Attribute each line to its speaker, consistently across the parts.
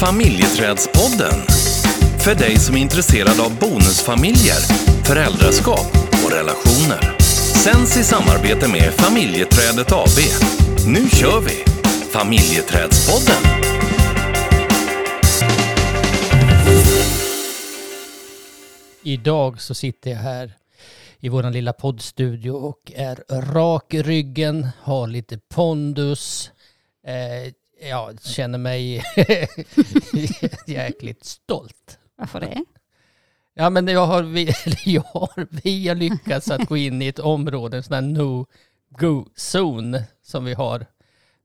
Speaker 1: Familjeträdspodden. För dig som är intresserad av bonusfamiljer, föräldraskap och relationer. Sänds i samarbete med Familjeträdet AB. Nu kör vi! Familjeträdspodden.
Speaker 2: Idag så sitter jag här i vår lilla poddstudio och är rak i ryggen, har lite pondus, eh, ja, känner mig jäkligt stolt.
Speaker 3: Varför det?
Speaker 2: Ja, men jag har, vi, jag har, vi har lyckats att gå in i ett område, en sån här no-go-zon som vi har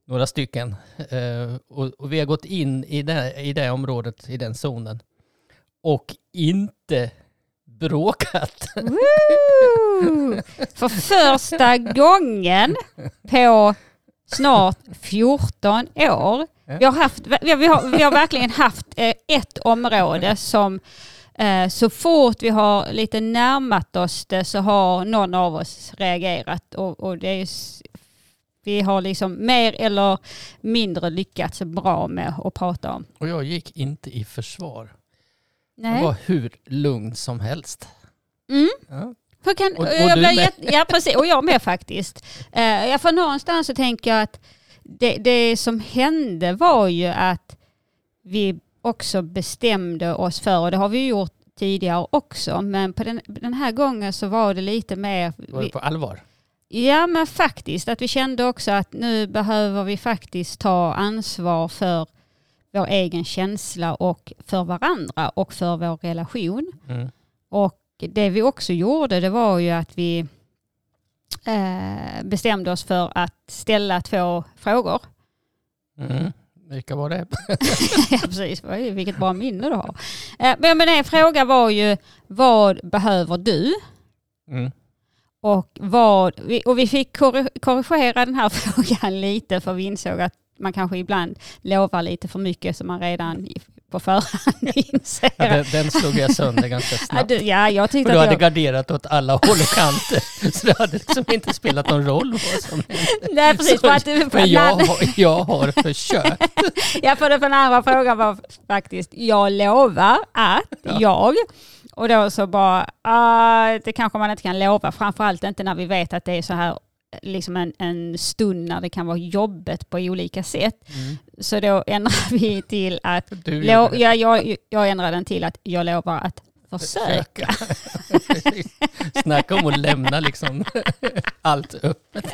Speaker 2: några stycken. Eh, och, och vi har gått in i det, i det området, i den zonen. Och inte bråkat.
Speaker 3: Woo! För första gången på snart 14 år. Vi har, haft, vi har, vi har, vi har verkligen haft eh, ett område som eh, så fort vi har lite närmat oss det så har någon av oss reagerat. Och, och det är, vi har liksom mer eller mindre lyckats bra med att prata om.
Speaker 2: Och jag gick inte i försvar. Jag
Speaker 3: Nej.
Speaker 2: var hur lugn som helst.
Speaker 3: Mm.
Speaker 2: Ja.
Speaker 3: Kan,
Speaker 2: Och- och
Speaker 3: jag blir
Speaker 2: med.
Speaker 3: jätte- ja, precis. Och jag med faktiskt. Uh, ja, för någonstans så tänker jag att det, det som hände var ju att vi också bestämde oss för, och det har vi gjort tidigare också, men på den, den här gången så var det lite mer...
Speaker 2: Var det på allvar?
Speaker 3: ja men faktiskt, att vi kände också att nu behöver vi faktiskt ta ansvar för vår egen känsla och för varandra och för vår relation.
Speaker 2: Mm.
Speaker 3: Och det vi också gjorde det var ju att vi eh, bestämde oss för att ställa två frågor.
Speaker 2: Mm. Vilka var det?
Speaker 3: ja, precis. Vilket bra minne du har. Eh, men, men en fråga var ju vad behöver du?
Speaker 2: Mm.
Speaker 3: Och, vad, och vi fick korri- korrigera den här frågan lite för vi insåg att man kanske ibland lovar lite för mycket som man redan på förhand inser.
Speaker 2: Ja, den, den slog jag sönder ganska
Speaker 3: Ja,
Speaker 2: snabbt.
Speaker 3: du, ja, jag tyckte
Speaker 2: du
Speaker 3: att
Speaker 2: hade
Speaker 3: jag...
Speaker 2: garderat åt alla håll och kanter. Så det hade liksom inte spelat någon roll vad som hände.
Speaker 3: Nej, precis.
Speaker 2: Så-
Speaker 3: För att,
Speaker 2: Men jag har, jag har försökt.
Speaker 3: Ja, för den andra frågan var faktiskt, jag lovar att
Speaker 2: Ja.
Speaker 3: jag, och då så bara, ah, det kanske man inte kan lova, framförallt inte när vi vet att det är så här liksom en, en stund när det kan vara jobbet på olika sätt.
Speaker 2: Mm.
Speaker 3: Så då ändrar vi till att,
Speaker 2: Du
Speaker 3: lo, ja, jag, jag ändrar den till att jag lovar att försöka.
Speaker 2: Snacka om att lämna liksom allt öppet.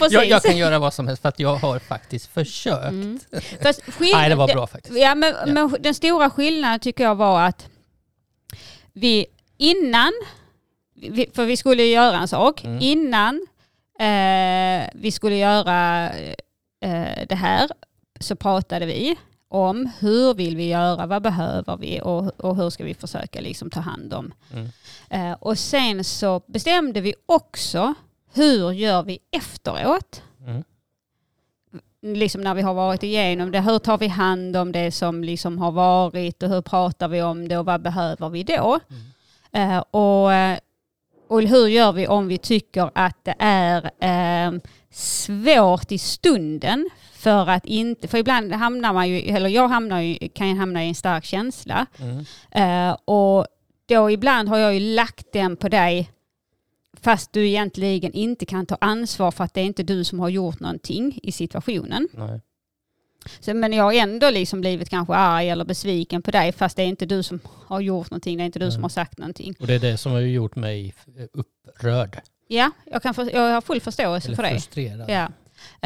Speaker 3: Ja.
Speaker 2: Jag, jag kan göra vad som helst för att jag har faktiskt försökt.
Speaker 3: Mm. Fast skill-
Speaker 2: Nej, det var bra faktiskt.
Speaker 3: Ja, men, men den stora skillnaden tycker jag var att vi innan, för vi skulle göra en sak,
Speaker 2: Mm.
Speaker 3: innan eh, vi skulle göra eh, det här så pratade vi om hur vill vi göra, vad behöver vi och, och hur ska vi försöka liksom ta hand om.
Speaker 2: Mm.
Speaker 3: Eh, och sen så bestämde vi också hur gör vi efteråt
Speaker 2: Mm.
Speaker 3: liksom när vi har varit igenom det, hur tar vi hand om det som liksom har varit och hur pratar vi om det och vad behöver vi då? Eh, och, eh, och hur gör vi om vi tycker att det är eh, svårt i stunden för att inte, för ibland hamnar man ju, eller jag hamnar ju, kan ju hamna i en stark känsla
Speaker 2: Mm.
Speaker 3: Eh, och då ibland har jag ju lagt den på dig fast du egentligen inte kan ta ansvar för att det är inte du som har gjort någonting i situationen.
Speaker 2: Nej.
Speaker 3: Så, men jag har ändå liksom blivit kanske arg eller besviken på dig fast det är inte du som har gjort någonting, det är inte du som
Speaker 2: Mm.
Speaker 3: har sagt någonting.
Speaker 2: Och det är det som har gjort mig upprörd.
Speaker 3: Ja, jag, kan för, jag har full förståelse
Speaker 2: Eller
Speaker 3: för det.
Speaker 2: frustrerad.
Speaker 3: Ja.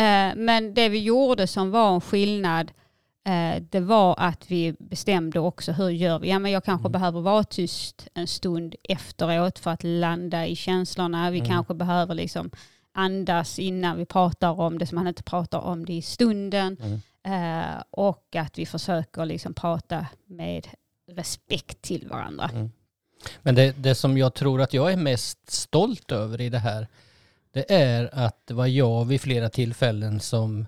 Speaker 3: Eh, men det vi gjorde som var en skillnad eh, det var att vi bestämde också hur gör vi. Ja, men jag kanske
Speaker 2: Mm.
Speaker 3: behöver vara tyst en stund efteråt för att landa i känslorna. Vi
Speaker 2: Mm.
Speaker 3: kanske behöver liksom andas innan vi pratar om det så man inte pratar om det i stunden.
Speaker 2: Mm.
Speaker 3: Eh, och att vi försöker liksom prata med respekt till varandra.
Speaker 2: Mm. Men det, det som jag tror att jag är mest stolt över i det här, det är att det var jag vid flera tillfällen som,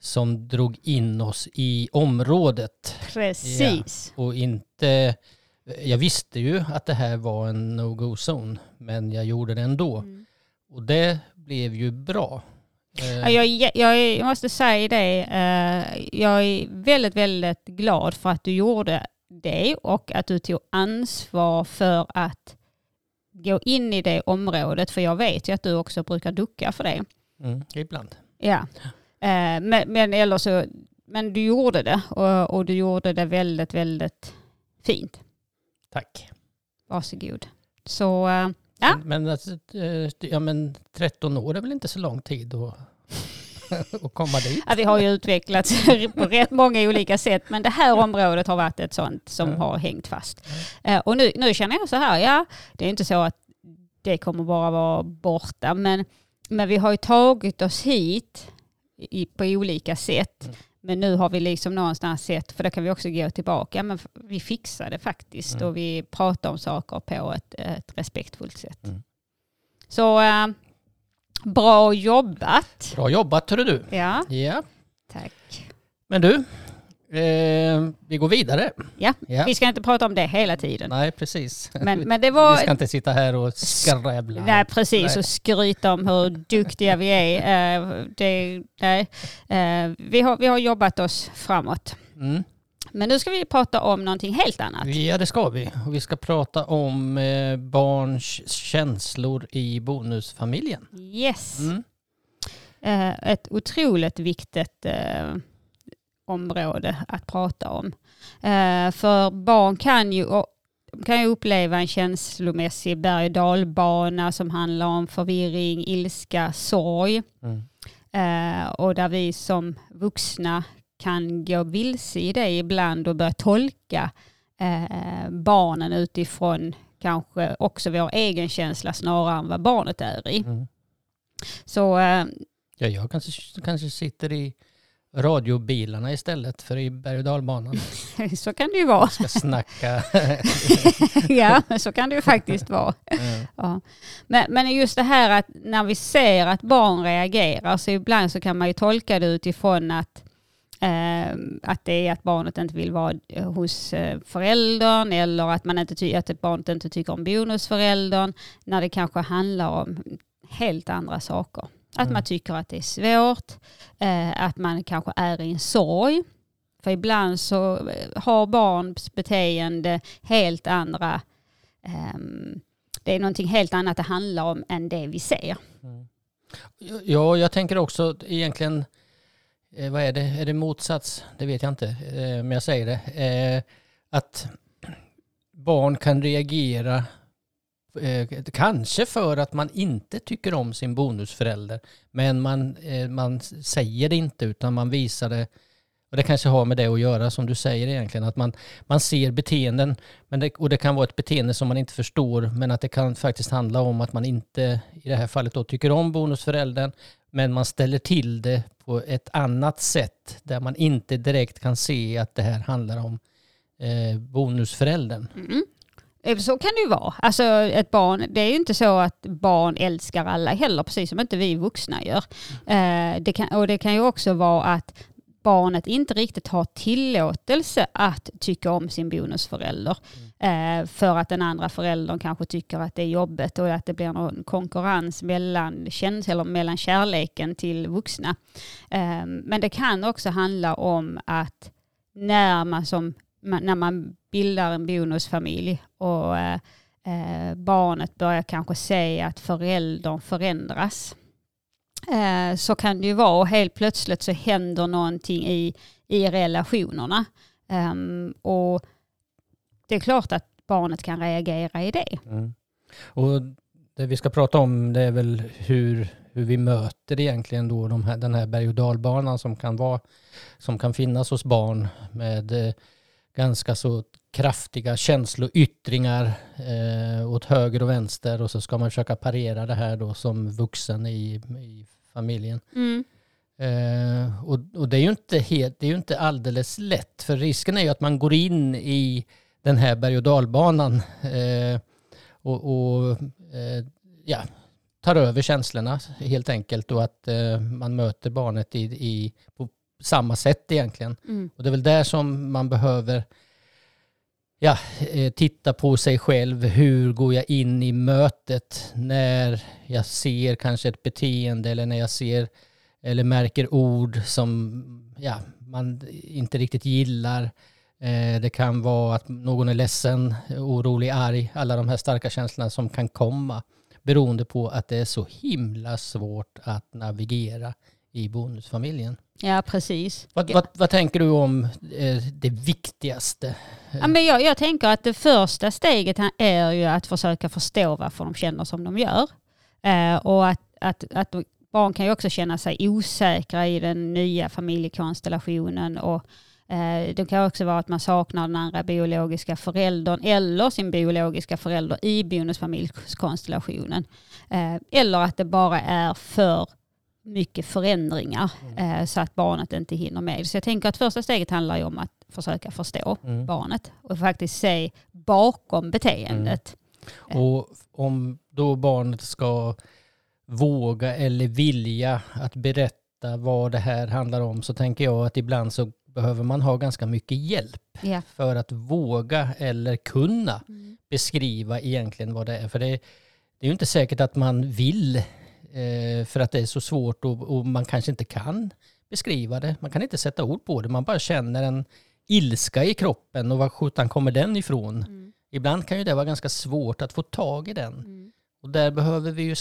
Speaker 2: som drog in oss i området.
Speaker 3: Precis.
Speaker 2: Och inte... Jag visste ju att det här var en no-go-zon, men jag gjorde det ändå.
Speaker 3: Mm.
Speaker 2: Och det blev ju bra. Eh,
Speaker 3: Ja, Jag, är- jag, jag måste säga det, eh, jag är väldigt, väldigt glad för att du gjorde det och att du tog ansvar för att gå in i det området. För jag vet ju att du också brukar ducka för det.
Speaker 2: mm, ibland.
Speaker 3: Ja. Eh, men, men, eller så, men du gjorde det och, och du gjorde det väldigt, väldigt fint.
Speaker 2: Tack.
Speaker 3: Varsågod. Så Ja.
Speaker 2: Men, men, alltså, eh, ja, men 13 år är väl inte så lång tid att, att komma dit?
Speaker 3: Ja, vi har ju utvecklats på rätt många olika sätt, men det här området har varit ett sånt som
Speaker 2: Ja.
Speaker 3: har hängt fast. Eh, Och nu, nu känner jag så här, ja, det är inte så att det kommer bara vara borta, men, men vi har ju tagit oss hit i, på olika sätt.
Speaker 2: Mm.
Speaker 3: Men nu har vi liksom någonstans sett, för då kan vi också gå tillbaka, men vi fixar det faktiskt
Speaker 2: Mm.
Speaker 3: och vi pratar om saker på ett, ett respektfullt sätt.
Speaker 2: Mm.
Speaker 3: Så eh, bra jobbat.
Speaker 2: Bra jobbat hörru du.
Speaker 3: Ja,
Speaker 2: Ja.
Speaker 3: tack.
Speaker 2: Men du, eh, vi går vidare.
Speaker 3: Ja,
Speaker 2: Ja.
Speaker 3: vi ska inte prata om det hela tiden.
Speaker 2: Nej, precis.
Speaker 3: Men, men det
Speaker 2: Vi
Speaker 3: var...
Speaker 2: ska inte sitta här och skrävla.
Speaker 3: Nej, precis.
Speaker 2: Nej.
Speaker 3: Och skryta om hur duktiga vi är. Eh, det, nej. Eh, vi, har, vi har jobbat oss framåt.
Speaker 2: Mm.
Speaker 3: Men nu ska vi prata om någonting helt annat.
Speaker 2: Ja, det ska vi. Och vi ska prata om eh, barns känslor i bonusfamiljen.
Speaker 3: Yes.
Speaker 2: Mm.
Speaker 3: Eh, ett otroligt viktigt eh, område att prata om. Eh, för barn kan ju, kan ju uppleva en känslomässig berg och dalbana som handlar om förvirring, ilska, sorg.
Speaker 2: Mm.
Speaker 3: Eh, och där vi som vuxna kan gå vilse i det ibland och börja tolka eh, barnen utifrån kanske också vår egen känsla snarare än vad barnet är i.
Speaker 2: Mm.
Speaker 3: Så eh,
Speaker 2: Ja, jag kanske, kanske sitter i radiobilarna istället för i berg och dalbanan.
Speaker 3: så kan det ju vara.
Speaker 2: Ska snacka.
Speaker 3: ja, så kan det ju faktiskt vara.
Speaker 2: Mm.
Speaker 3: Ja. Men, men just det här att när vi ser att barn reagerar så ibland så kan man ju tolka det utifrån att eh, att det är att barnet inte vill vara eh, hos eh, föräldern eller att, man inte ty- att barnet inte tycker om bonusföräldern när det kanske handlar om helt andra saker. Att
Speaker 2: Mm.
Speaker 3: man tycker att det är svårt, eh, att man kanske är i en sorg. För ibland så eh, har barns beteende helt andra ehm, det är någonting helt annat det handlar om än det vi ser.
Speaker 2: Ja, jag tänker också egentligen, eh, vad är det, är det motsats? Det vet jag inte, men jag säger det. Att barn kan reagera, Eh, kanske för att man inte tycker om sin bonusförälder, men man, eh, man säger det inte utan man visar det och det kanske har med det att göra som du säger egentligen, att man, man ser beteenden men det, och det kan vara ett beteende som man inte förstår men att det kan faktiskt handla om att man inte i det här fallet då tycker om bonusföräldern men man ställer till det på ett annat sätt där man inte direkt kan se att det här handlar om eh, bonusföräldern.
Speaker 3: Mm. Eh, så kan det ju vara. Alltså ett barn, det är ju inte så att barn älskar alla heller, precis som inte vi vuxna gör. Eh, det kan, och det kan ju också vara att barnet inte riktigt har tillåtelse att tycka om sin bonusförälder. Eh, för att den andra föräldern kanske tycker att det är jobbigt och att det blir någon konkurrens mellan, eller mellan kärleken till vuxna. Eh, men det kan också handla om att när man, som, när man bildar en bonusfamilj och eh, eh, barnet börjar kanske se att föräldern förändras eh, så kan det ju vara och helt plötsligt så händer någonting i, i relationerna. Ehm, och det är klart att barnet kan reagera i det.
Speaker 2: Mm. Och det vi ska prata om det är väl hur, hur vi möter egentligen då de här, den här berg och dalbanan som kan, vara, som kan finnas hos barn med eh, ganska så kraftiga känsloyttringar eh, åt höger och vänster och så ska man försöka parera det här då som vuxen i, i familjen. Eh, och, och det är ju inte helt, det är ju inte alldeles lätt för risken är ju att man går in i den här berg och dalbanan eh, och, och eh, ja, tar över känslorna helt enkelt och att eh, man möter barnet i, i, på samma sätt egentligen.
Speaker 3: Mm.
Speaker 2: Och det är väl där som man behöver ja, eh, titta på sig själv. Hur går jag in i mötet när jag ser kanske ett beteende eller när jag ser eller märker ord som ja, man inte riktigt gillar. Eh, det kan vara att någon är ledsen, orolig, arg. Alla de här starka känslorna som kan komma beroende på att det är så himla svårt att navigera i bonusfamiljen.
Speaker 3: Ja, precis.
Speaker 2: Vad, vad, vad tänker du om eh, det viktigaste?
Speaker 3: Ja, men jag, jag tänker att det första steget är ju att försöka förstå varför de känner som de gör. Eh, och att, att, att barn kan ju också känna sig osäkra i den nya familjekonstellationen och eh, det kan också vara att man saknar den andra biologiska föräldern eller sin biologiska förälder i bonusfamiljskonstellationen. Eller att det bara är för mycket förändringar mm. så att barnet inte hinner med. Så jag tänker att första steget handlar ju om att försöka förstå mm. barnet och faktiskt se bakom beteendet.
Speaker 2: Mm. Och om då barnet ska våga eller vilja att berätta vad det här handlar om så tänker jag att ibland så behöver man ha ganska mycket hjälp
Speaker 3: yeah.
Speaker 2: för att våga eller kunna mm. beskriva egentligen vad det är. För det, det är ju inte säkert att man vill eh, för att det är så svårt och, man kanske inte kan beskriva det. Man kan inte sätta ord på det. Man bara känner en ilska i kroppen och var sjutton kommer den ifrån? Mm. Ibland kan ju det vara ganska svårt att få tag i den. Mm. Och där behöver vi ju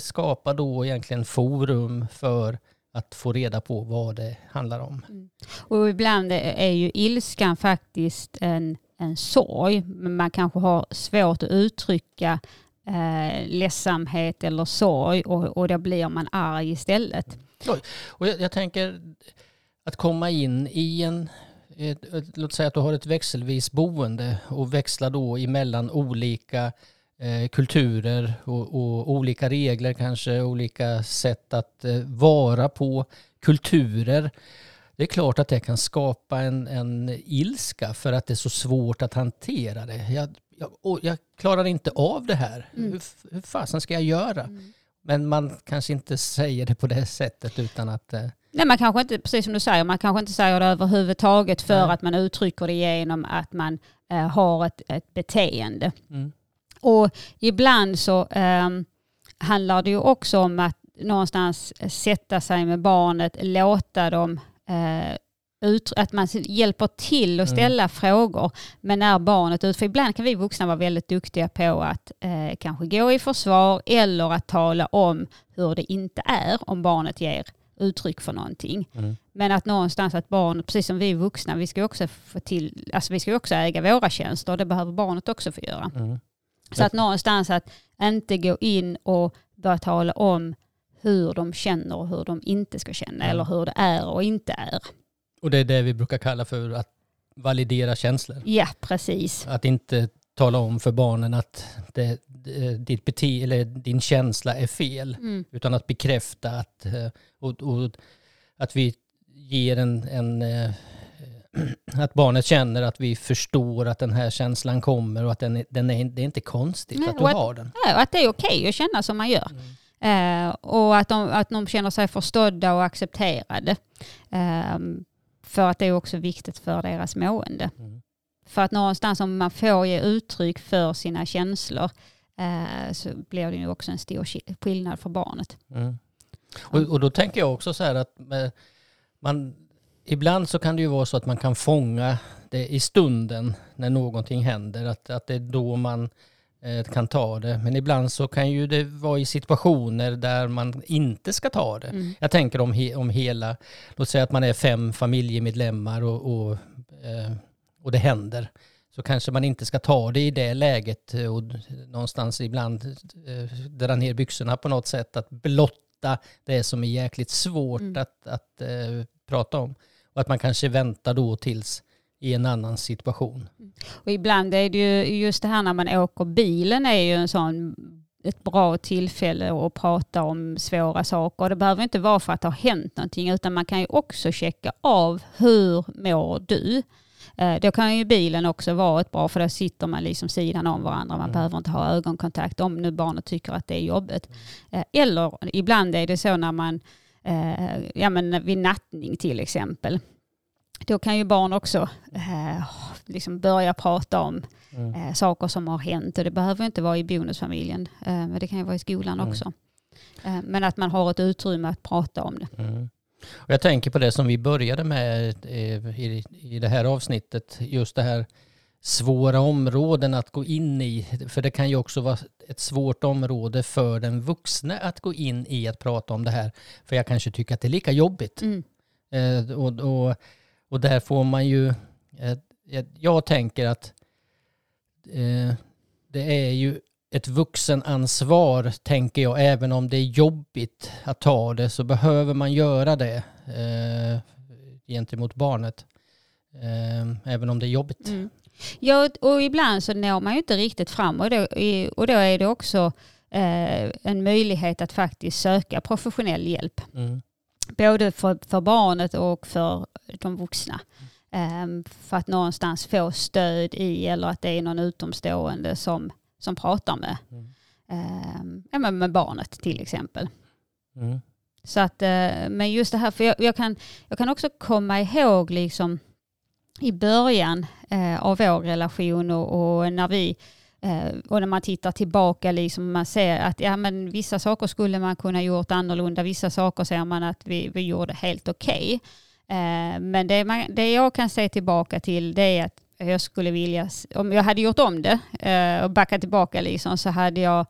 Speaker 2: skapa då egentligen forum för att få reda på vad det handlar om. Mm.
Speaker 3: Och ibland är ju ilskan faktiskt en, en sorg, men man kanske har svårt att uttrycka eh, ledsamhet eller sorg och, och då blir man arg istället.
Speaker 2: Och jag, jag, tänker att komma in i en, ett, ett, låt säga att du har ett växelvis boende och växlar då emellan olika eh, kulturer och, och, olika regler kanske, olika sätt att eh, vara på, kulturer. Det är klart att det kan skapa en, en ilska för att det är så svårt att hantera det. Jag, jag, jag klarar inte av det här. Mm. Hur, hur fasen ska jag göra? Mm. Men man kanske inte säger det på det sättet utan att... Eh...
Speaker 3: Nej, man kanske inte, precis som du säger, man kanske inte säger det överhuvudtaget för Nej. att man uttrycker det genom att man eh, har ett, ett beteende. Mm. Och ibland så eh, handlar det ju också om att någonstans sätta sig med barnet, låta dem eh, ut, att man hjälper till att mm. ställa mm. frågor. Men när barnet ut, för ibland kan vi vuxna vara väldigt duktiga på att eh, kanske gå i försvar eller att tala om hur det inte är om barnet ger uttryck för någonting. Mm. Men att någonstans att barnet, precis som vi vuxna, vi ska också få till, alltså vi ska också äga våra tjänster och det behöver barnet också få göra. Mm. Så att någonstans att inte gå in och börja tala om hur de känner och hur de inte ska känna mm. eller hur det är och inte är.
Speaker 2: Och det är det vi brukar kalla för att validera känslor.
Speaker 3: Ja, precis.
Speaker 2: Att inte tala om för barnen att det, ditt bete eller din känsla är fel. Mm. Utan att bekräfta att, eh, och, och, att vi ger en, en eh, att barnet känner att vi förstår att den här känslan kommer och att den den är, det är inte konstigt Nej, att du att, har den.
Speaker 3: Ja, och att det är okej okay att känna som man gör. Mm. Eh, och att de, att de känner sig förstådda och accepterade. Eh, för att det är också viktigt för deras mående. Mm. För att någonstans om man får ge uttryck för sina känslor eh, så blir det ju också en stor skillnad för barnet. Mm.
Speaker 2: Och, och, då tänker jag också så här att man, ibland så kan det ju vara så att man kan fånga det i stunden när någonting händer. Att, att det är då man Eh, kan ta det. Men ibland så kan ju det vara i situationer där man inte ska ta det. Mm. Jag tänker om, he, om hela, låt säga att man är fem familjemedlemmar och, och, eh, och det händer. Så kanske man inte ska ta det i det läget och någonstans ibland eh, dra ner byxorna på något sätt. Att blotta det som är jäkligt svårt mm. att, att eh, prata om. Och att man kanske väntar då tills i en annan situation.
Speaker 3: Och ibland är det ju just det här när man åker bilen är ju en sån ett bra tillfälle att prata om svåra saker. Det behöver inte vara för att det har hänt någonting utan man kan ju också checka av hur mår du? Eh, då kan ju bilen också vara ett bra för då sitter man liksom sidan om varandra. Man mm. behöver inte ha ögonkontakt om nu barnet tycker att det är jobbigt. Mm. Eller ibland är det så när man, eh, ja men vid nattning till exempel då kan ju barn också eh, liksom börja prata om mm. eh, saker som har hänt. Och det behöver inte vara i bonusfamiljen, eh, men det kan ju vara i skolan mm. också. Eh, men att man har ett utrymme att prata om det.
Speaker 2: Mm. Och jag tänker på det som vi började med eh, i, i det här avsnittet, just det här svåra områden att gå in i. För det kan ju också vara ett svårt område för den vuxne att gå in i att prata om det här. För jag kanske tycker att det är lika jobbigt.
Speaker 3: Mm.
Speaker 2: Eh, och, och, och där får man ju... Jag, jag tänker att eh, det är ju ett vuxenansvar, tänker jag. Även om det är jobbigt att ta det så behöver man göra det eh, gentemot barnet. Eh, även om det är jobbigt.
Speaker 3: Mm. Ja, och ibland så når man ju inte riktigt fram och då, och då är det också eh, en möjlighet att faktiskt söka professionell hjälp.
Speaker 2: Mm.
Speaker 3: Både för, för barnet och för de vuxna. Um, för att någonstans få stöd i eller att det är någon utomstående som, som pratar med,
Speaker 2: Mm.
Speaker 3: med barnet till exempel.
Speaker 2: Mm.
Speaker 3: Så att, uh, men just det här, för jag, jag, kan, jag kan också komma ihåg liksom i början uh, av vår relation och, och när vi och när man tittar tillbaka, liksom man ser att ja, men vissa saker skulle man kunna gjort annorlunda, vissa saker ser man att vi, vi gjorde helt okej. Eh, Men det, man, det jag kan se tillbaka till det är att jag skulle vilja, om jag hade gjort om det eh, och backat tillbaka liksom, så hade jag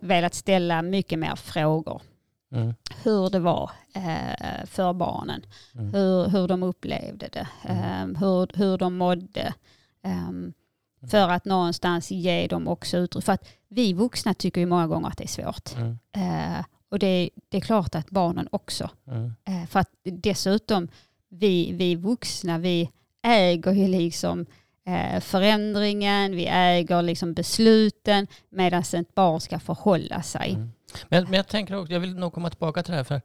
Speaker 3: velat ställa mycket mer frågor.
Speaker 2: Mm.
Speaker 3: Hur det var eh, för barnen,
Speaker 2: Mm.
Speaker 3: hur, hur de upplevde det, eh, hur, hur de mådde.
Speaker 2: Mm.
Speaker 3: För att någonstans ge dem också utrymme. För att vi vuxna tycker ju många gånger att det är svårt.
Speaker 2: Mm.
Speaker 3: Eh, och det, det är klart att barnen också.
Speaker 2: Mm.
Speaker 3: Eh, För att dessutom, vi, vi vuxna, vi äger ju liksom eh, förändringen, vi äger liksom besluten medan ett barn ska förhålla sig.
Speaker 2: Mm. Men, men jag tänker också, jag vill nog komma tillbaka till det här för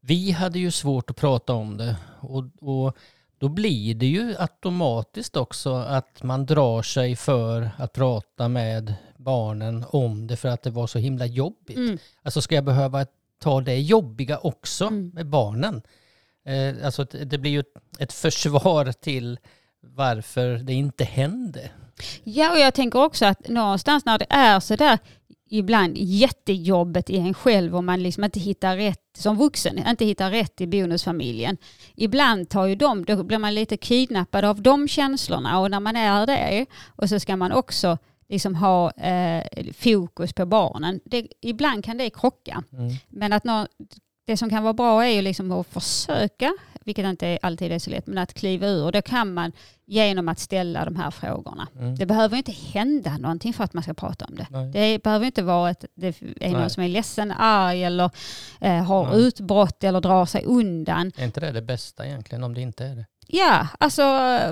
Speaker 2: vi hade ju svårt att prata om det och, och då blir det ju automatiskt också att man drar sig för att prata med barnen om det för att det var så himla jobbigt.
Speaker 3: Mm.
Speaker 2: Alltså ska jag behöva ta det jobbiga också
Speaker 3: Mm.
Speaker 2: med barnen? Eh, alltså det blir ju ett, ett försvar till varför det inte hände.
Speaker 3: Ja, och jag tänker också att någonstans när det är så där ibland jättejobbet i en själv och man liksom inte hittar rätt som vuxen, inte hittar rätt i bonusfamiljen. Ibland tar ju de, då blir man lite kidnappad av de känslorna och när man är det och så ska man också liksom ha eh, fokus på barnen. Det, ibland kan det krocka.
Speaker 2: Mm.
Speaker 3: Men att nå, det som kan vara bra är ju liksom att försöka, vilket inte alltid är så lätt, men att kliva ur. Det kan man genom att ställa de här frågorna.
Speaker 2: Mm.
Speaker 3: Det behöver inte hända någonting för att man ska prata om det.
Speaker 2: Nej.
Speaker 3: Det behöver inte vara att det är
Speaker 2: Nej.
Speaker 3: någon som är ledsen, arg eller eh, har
Speaker 2: Nej.
Speaker 3: utbrott eller drar sig undan.
Speaker 2: Är inte det det bästa egentligen om det inte är det?
Speaker 3: Ja, alltså,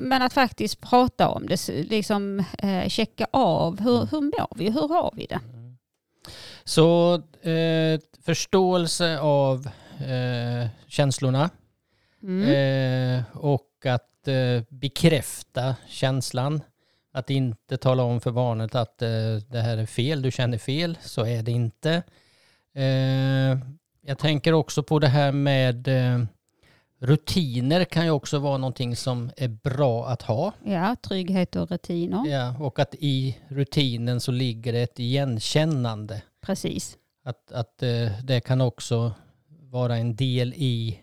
Speaker 3: men att faktiskt prata om det, liksom eh, checka av hur, hur mår vi, hur har vi det?
Speaker 2: Så eh, förståelse av eh, känslorna
Speaker 3: Mm.
Speaker 2: eh, och att eh, bekräfta känslan. Att inte tala om för barnet att eh, det här är fel, du känner fel, så är det inte. Eh, jag tänker också på det här med eh, rutiner kan ju också vara någonting som är bra att ha.
Speaker 3: Ja, trygghet och rutiner.
Speaker 2: Ja, och att i rutinen så ligger det ett igenkännande.
Speaker 3: Precis.
Speaker 2: Att, att eh, det kan också vara en del i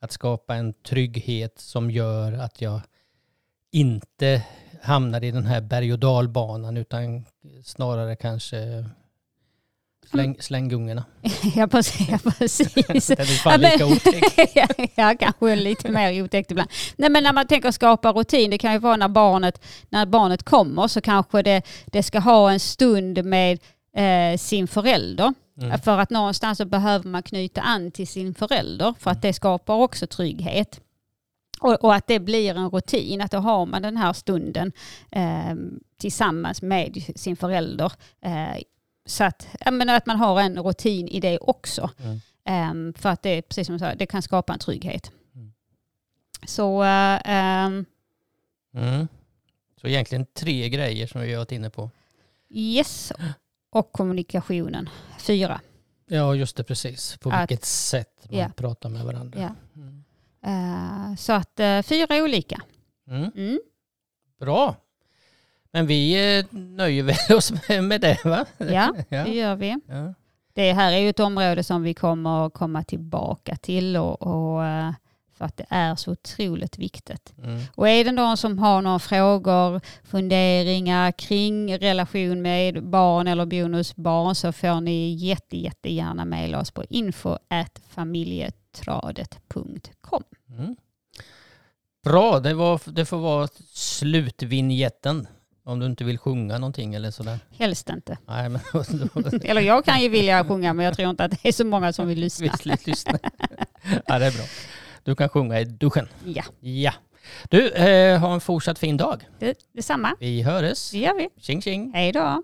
Speaker 2: att skapa en trygghet som gör att jag inte hamnar i den här berg och dalbanan utan snarare kanske släng, slänggungorna.
Speaker 3: ja, precis. Ja, precis.
Speaker 2: Den är fan
Speaker 3: Ja,
Speaker 2: lika otäck.
Speaker 3: ja, kanske lite mer otäckt ibland. Nej, men när man tänker skapa rutin, det kan ju vara när barnet, när barnet kommer så kanske det, det ska ha en stund med eh, sin förälder.
Speaker 2: Mm.
Speaker 3: För att någonstans så behöver man knyta an till sin förälder för att det skapar också trygghet. Och, och att det blir en rutin, att då har man den här stunden eh, tillsammans med sin förälder. Eh, så att, menar, att man har en rutin i det också.
Speaker 2: Mm.
Speaker 3: Ehm, för att det precis som du sa, det kan skapa en trygghet.
Speaker 2: Mm.
Speaker 3: Så eh, ehm,
Speaker 2: Mm. Så egentligen tre grejer som vi har varit inne på.
Speaker 3: yes, och kommunikationen. Fyra.
Speaker 2: Ja, just det, precis. På
Speaker 3: Att-
Speaker 2: vilket sätt man
Speaker 3: ja.
Speaker 2: pratar med varandra.
Speaker 3: Ja.
Speaker 2: Mm.
Speaker 3: Eh, så att eh, fyra olika.
Speaker 2: Mm.
Speaker 3: Mm.
Speaker 2: Bra. Men vi eh, nöjer väl oss med, med det va?
Speaker 3: Ja,
Speaker 2: ja.
Speaker 3: det gör vi.
Speaker 2: ja.
Speaker 3: det här är ju ett område som vi kommer komma tillbaka till och, och för att det är så otroligt viktigt.
Speaker 2: Mm.
Speaker 3: Och är det någon som har några frågor, funderingar kring relation med barn eller bonusbarn så får ni jätte, jättegärna mejla oss på info familjetradet.com.
Speaker 2: Mm. Bra, det, var, det får vara slutvinjetten. Om du inte vill sjunga någonting eller sådär.
Speaker 3: Helst inte.
Speaker 2: Nej, men
Speaker 3: Eller jag kan ju vilja sjunga men jag tror inte att det är så många som vill lyssna.
Speaker 2: visst, lyssna. Ja, det är bra. Du kan sjunga i duschen.
Speaker 3: Ja,
Speaker 2: Ja. Du, eh, ha en fortsatt fin dag.
Speaker 3: det, detsamma.
Speaker 2: Vi hörs.
Speaker 3: Det gör vi.
Speaker 2: Tjing tjing.
Speaker 3: Hej då.